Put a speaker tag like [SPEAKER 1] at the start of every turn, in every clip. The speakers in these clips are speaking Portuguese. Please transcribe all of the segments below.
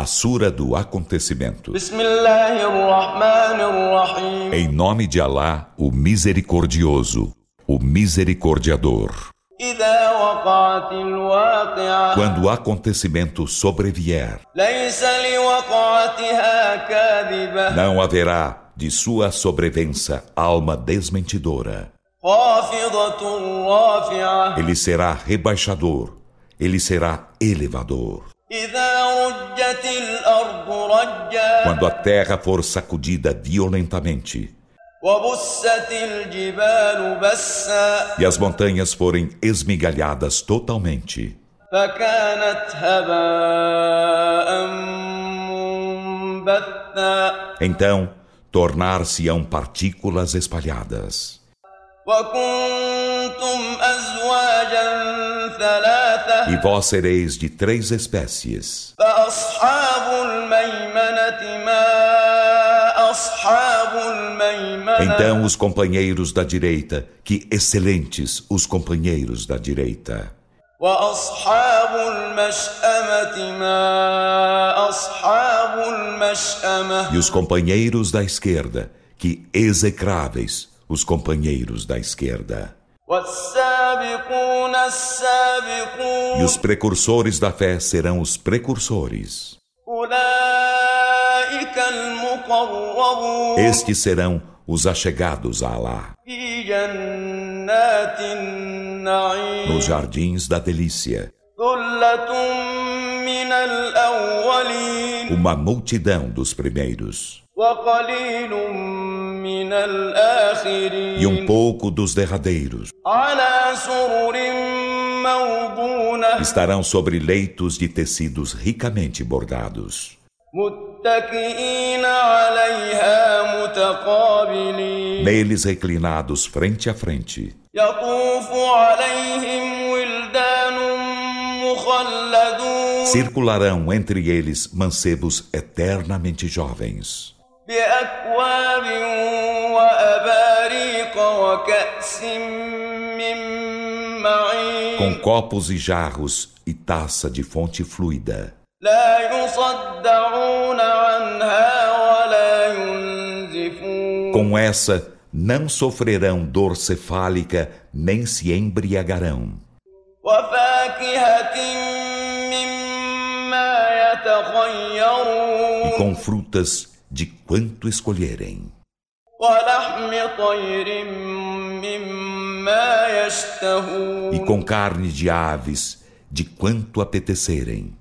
[SPEAKER 1] a Sura do Acontecimento. Em nome de Alá, o Misericordioso, o Misericordiador. Quando o acontecimento sobrevier, não haverá de sua sobrevença alma desmentidora. Ele será rebaixador, ele será elevador.
[SPEAKER 2] إذا رجت الأرض رجا
[SPEAKER 1] Quando a terra for sacudida violentamente
[SPEAKER 2] وبست الجبال بسا
[SPEAKER 1] e as montanhas forem esmigalhadas totalmente,
[SPEAKER 2] فكانت هباء منبثا
[SPEAKER 1] então tornar-se-ão partículas espalhadas.
[SPEAKER 2] وكنتم أزواجا ثلاثة
[SPEAKER 1] e vós sereis de três espécies. Então os companheiros da direita, que excelentes os companheiros da direita. E os companheiros da esquerda, que execráveis os companheiros da esquerda. E os precursores da fé serão os precursores. Estes serão os achegados a Alá. Nos jardins da delícia. Uma multidão dos primeiros e um pouco dos derradeiros estarão sobre leitos de tecidos ricamente bordados. Neles reclinados frente a frente. Circularão entre eles mancebos eternamente jovens.
[SPEAKER 2] بأكواب وأباريق وكأس من معين
[SPEAKER 1] com copos e jarros e taça de fonte fluida.
[SPEAKER 2] لا يصدعون عنها ولا ينزفون
[SPEAKER 1] Com essa, não sofrerão dor cefálica nem se embriagarão.
[SPEAKER 2] وفاكهة مما يتخيرون
[SPEAKER 1] E com frutas de quanto escolherem. E com carne de aves, de quanto apetecerem.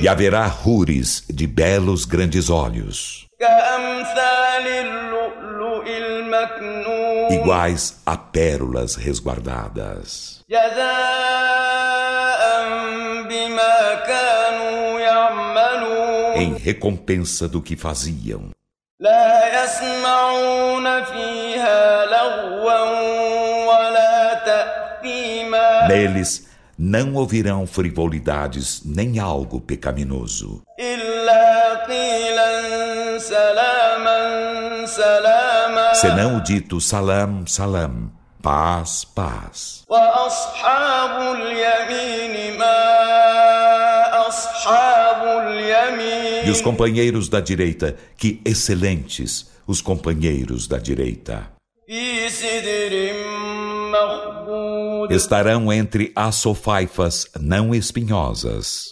[SPEAKER 1] E haverá rures de belos grandes olhos, iguais a pérolas resguardadas. Em recompensa do que faziam.
[SPEAKER 2] لا يسمعون فيها لغوا ولا تأثيما
[SPEAKER 1] Neles não ouvirão frivolidades nem algo pecaminoso,
[SPEAKER 2] إلا قيلا سلاما سلاما
[SPEAKER 1] senão o dito salam, salam, paz, paz.
[SPEAKER 2] وأصحاب اليمين ما أصحاب اليمين
[SPEAKER 1] e os companheiros da direita, que excelentes os companheiros da direita. Estarão entre assofaifas não espinhosas.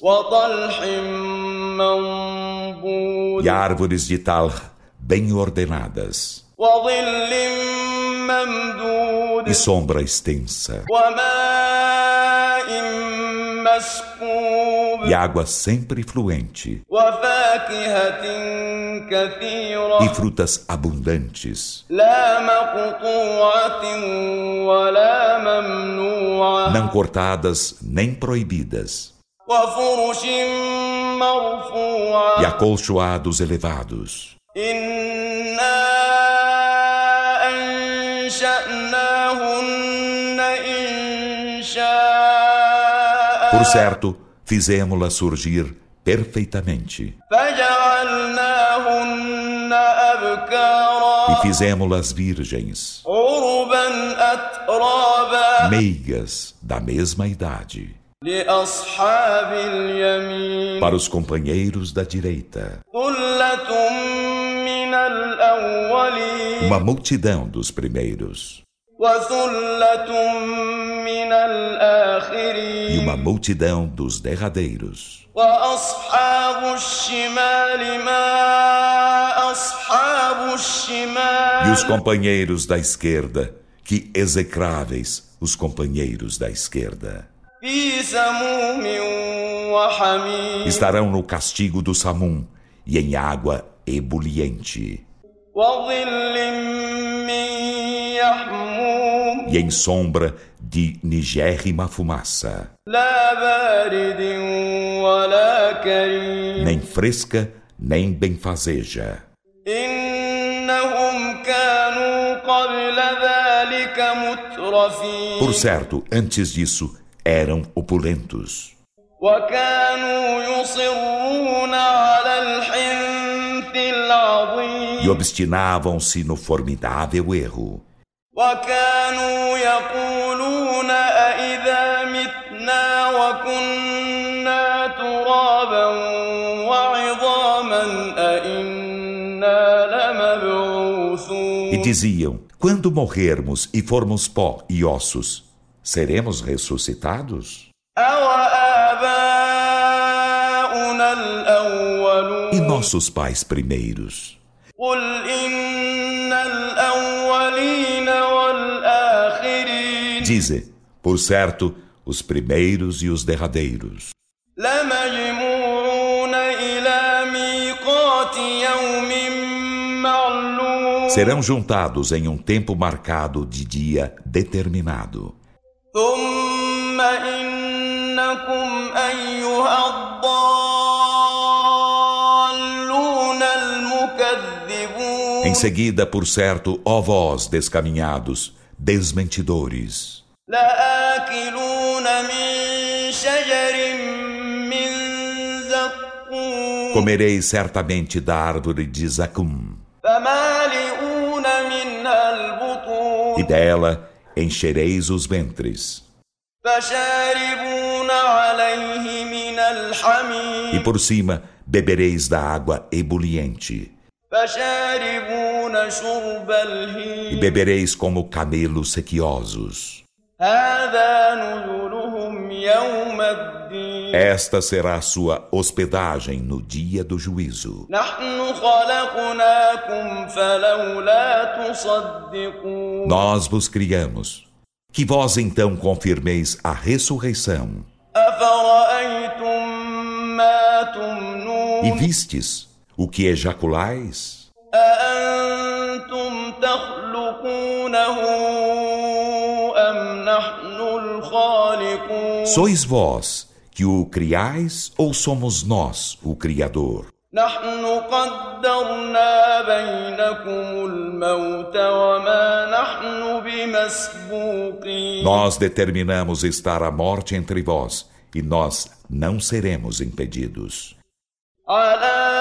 [SPEAKER 1] E árvores de tal bem ordenadas. E sombra extensa e água sempre fluente, e frutas abundantes. Não cortadas nem proibidas. E acolchoados elevados. Por certo, fizemos-la surgir perfeitamente. E fizemos-las virgens, meigas da mesma idade. Para os companheiros da direita, uma multidão dos primeiros. E uma multidão dos derradeiros. E os companheiros da esquerda, que execráveis os companheiros da esquerda. Estarão no castigo do Samum e em água ebuliente e em sombra de nigérrima fumaça, nem fresca, nem benfazeja. Por certo, antes disso, eram opulentos. E obstinavam-se no formidável erro.
[SPEAKER 2] وكانوا يقولون أإذا متنا وكنا ترابا وعظاما أإنا لمبعوثون
[SPEAKER 1] E diziam: Quando morrermos e formos pó e ossos, seremos ressuscitados?
[SPEAKER 2] أوآباؤنا الأولون
[SPEAKER 1] E nossos pais primeiros?
[SPEAKER 2] قل إن
[SPEAKER 1] dizem: Por certo, os primeiros e os derradeiros. Serão juntados em um tempo marcado de dia determinado. Em seguida, por certo, ó vós descaminhados, desmentidores. Comereis certamente da árvore de Zacum. E dela enchereis os ventres. E por cima bebereis da água ebuliente. E bebereis como camelos sequiosos. Esta será a sua hospedagem no dia do juízo. Nós vos criamos, que vós então confirmeis a ressurreição. E vistes o que ejaculais?
[SPEAKER 2] أأنتم تخلقونه أم نحن الخالقون
[SPEAKER 1] Sois vós que o criais ou somos nós o Criador?
[SPEAKER 2] نحن قدرنا بينكم الموت وما نحن بمسبوقين
[SPEAKER 1] Nós determinamos estar a morte entre vós e nós não seremos impedidos.
[SPEAKER 2] على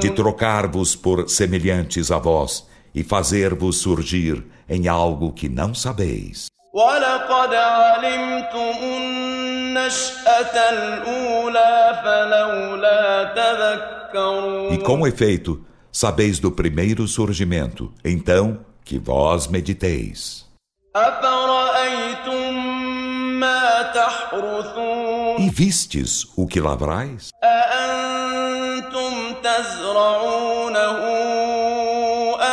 [SPEAKER 1] De trocar-vos por semelhantes a vós e fazer-vos surgir em algo que não sabeis.
[SPEAKER 2] ولقد علمتم النشأة الأولى فلولا تذكرون
[SPEAKER 1] E com efeito, sabeis do primeiro surgimento, então que vós mediteis.
[SPEAKER 2] أفرأيتم ما تحرثون
[SPEAKER 1] E vistes o que lavrais?
[SPEAKER 2] أأنتم تزرعونه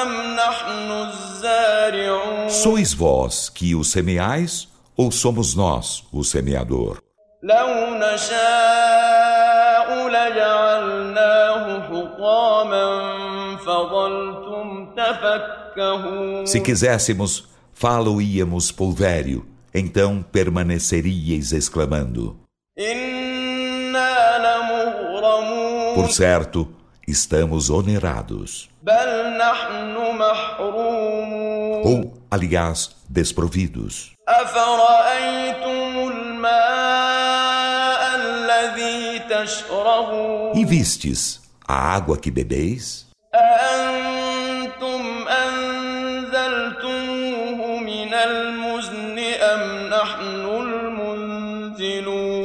[SPEAKER 2] أم نحن الزارعون
[SPEAKER 1] Sois vós que o semeais ou somos nós o semeador?
[SPEAKER 2] لو نشاء لجعلناه حطاما فظلتم تفكهون
[SPEAKER 1] Se quiséssemos, falo-íamos pulvério, então permaneceríeis exclamando: Por certo, estamos onerados. Ou, aliás, desprovidos. E vistes a água que bebeis?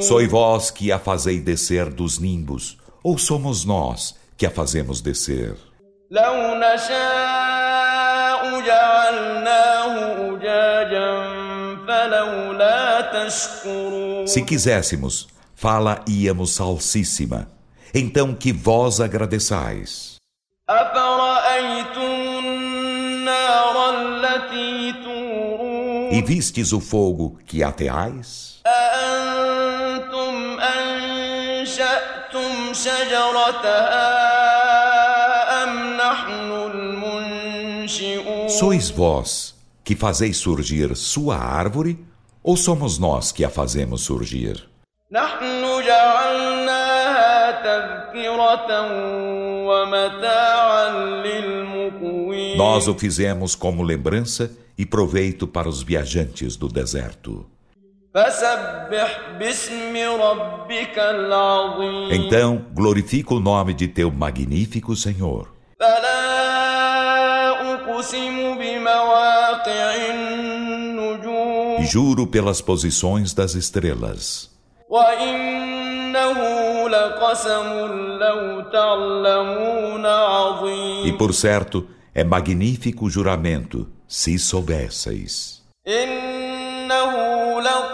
[SPEAKER 1] Sois vós que a fazei descer dos nimbos, ou somos nós que a fazemos descer?
[SPEAKER 2] لو نشاء جعلناه أجاجا فلولا تشكرون
[SPEAKER 1] Se quiséssemos, fala íamos salsíssima. Então que vós agradeçais.
[SPEAKER 2] أفرأيتم النار التي تورون
[SPEAKER 1] E vistes o fogo que ateais? Sois vós que fazeis surgir sua árvore ou somos nós que a fazemos surgir? Nós o fizemos como lembrança e proveito para os viajantes do deserto. Então, glorifica o nome de teu magnífico Senhor.
[SPEAKER 2] فلا أقسم بمواقع النجوم
[SPEAKER 1] E juro pelas posições das estrelas.
[SPEAKER 2] وإنه لقسم لو تعلمون
[SPEAKER 1] E
[SPEAKER 2] عظيم
[SPEAKER 1] por certo, é magnífico o juramento, se soubesseis.
[SPEAKER 2] إنه لقرآن كريم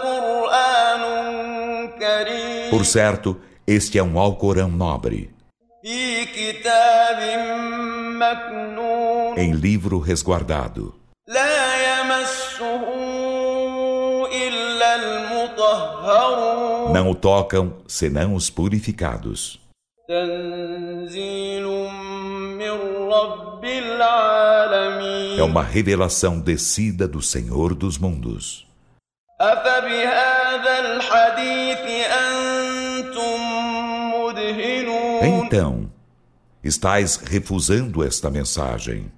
[SPEAKER 1] Por certo, este é um Alcorão nobre,
[SPEAKER 2] في كتاب مكنون
[SPEAKER 1] em livro resguardado.
[SPEAKER 2] لا يمسه إلا المطهرون
[SPEAKER 1] Não o tocam senão os purificados.
[SPEAKER 2] تنزيل من رب العالمين
[SPEAKER 1] É uma revelação descida do Senhor dos mundos.
[SPEAKER 2] أفبهذا الحديث أنتم مدهنون
[SPEAKER 1] Então, estáis refusando esta mensagem.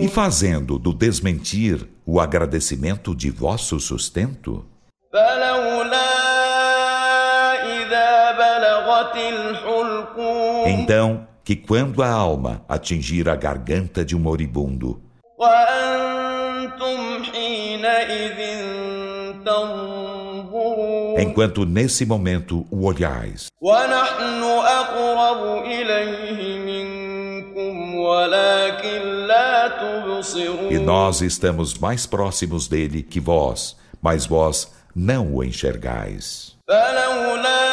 [SPEAKER 1] E fazendo do desmentir o agradecimento de vosso sustento? Então, que quando a alma atingir a garganta de um moribundo,
[SPEAKER 2] وأنتم حينئذ تنظرون
[SPEAKER 1] enquanto nesse momento o olhais,
[SPEAKER 2] ونحن أقرب إليه منكم ولكن لا تبصرون
[SPEAKER 1] e nós estamos mais próximos dele que vós, mas vós não o enxergais.
[SPEAKER 2] فلولا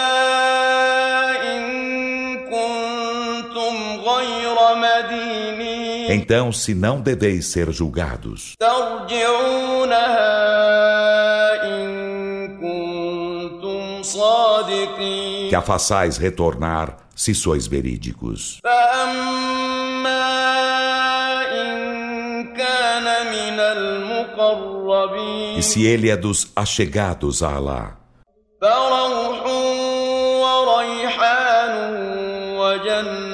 [SPEAKER 1] Então, se não deveis ser julgados,
[SPEAKER 2] ترجعونها إن كنتم صادقين
[SPEAKER 1] que a façais retornar se sois verídicos.
[SPEAKER 2] فأما إن كان من المقربين
[SPEAKER 1] E se ele é dos achegados a Alá,
[SPEAKER 2] فروح وريحان وجنة نعيم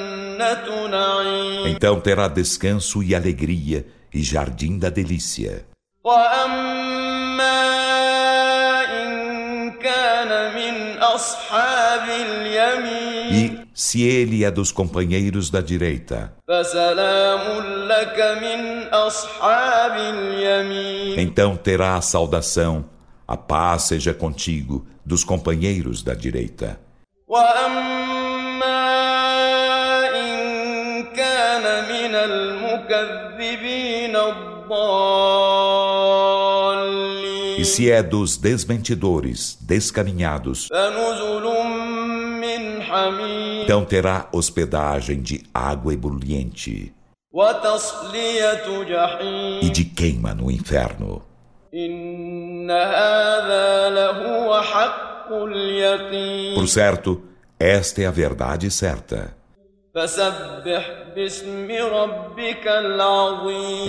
[SPEAKER 1] então terá descanso e alegria e jardim da delícia. E se ele é dos companheiros da direita, então terá a saudação, a paz seja contigo, dos companheiros da direita. E se é dos desmentidores, descaminhados, então terá hospedagem de água
[SPEAKER 2] ebulliente
[SPEAKER 1] e de queima no inferno. Por certo, esta é a verdade certa.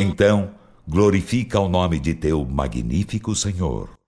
[SPEAKER 1] Então, glorifica o nome de teu magnífico Senhor.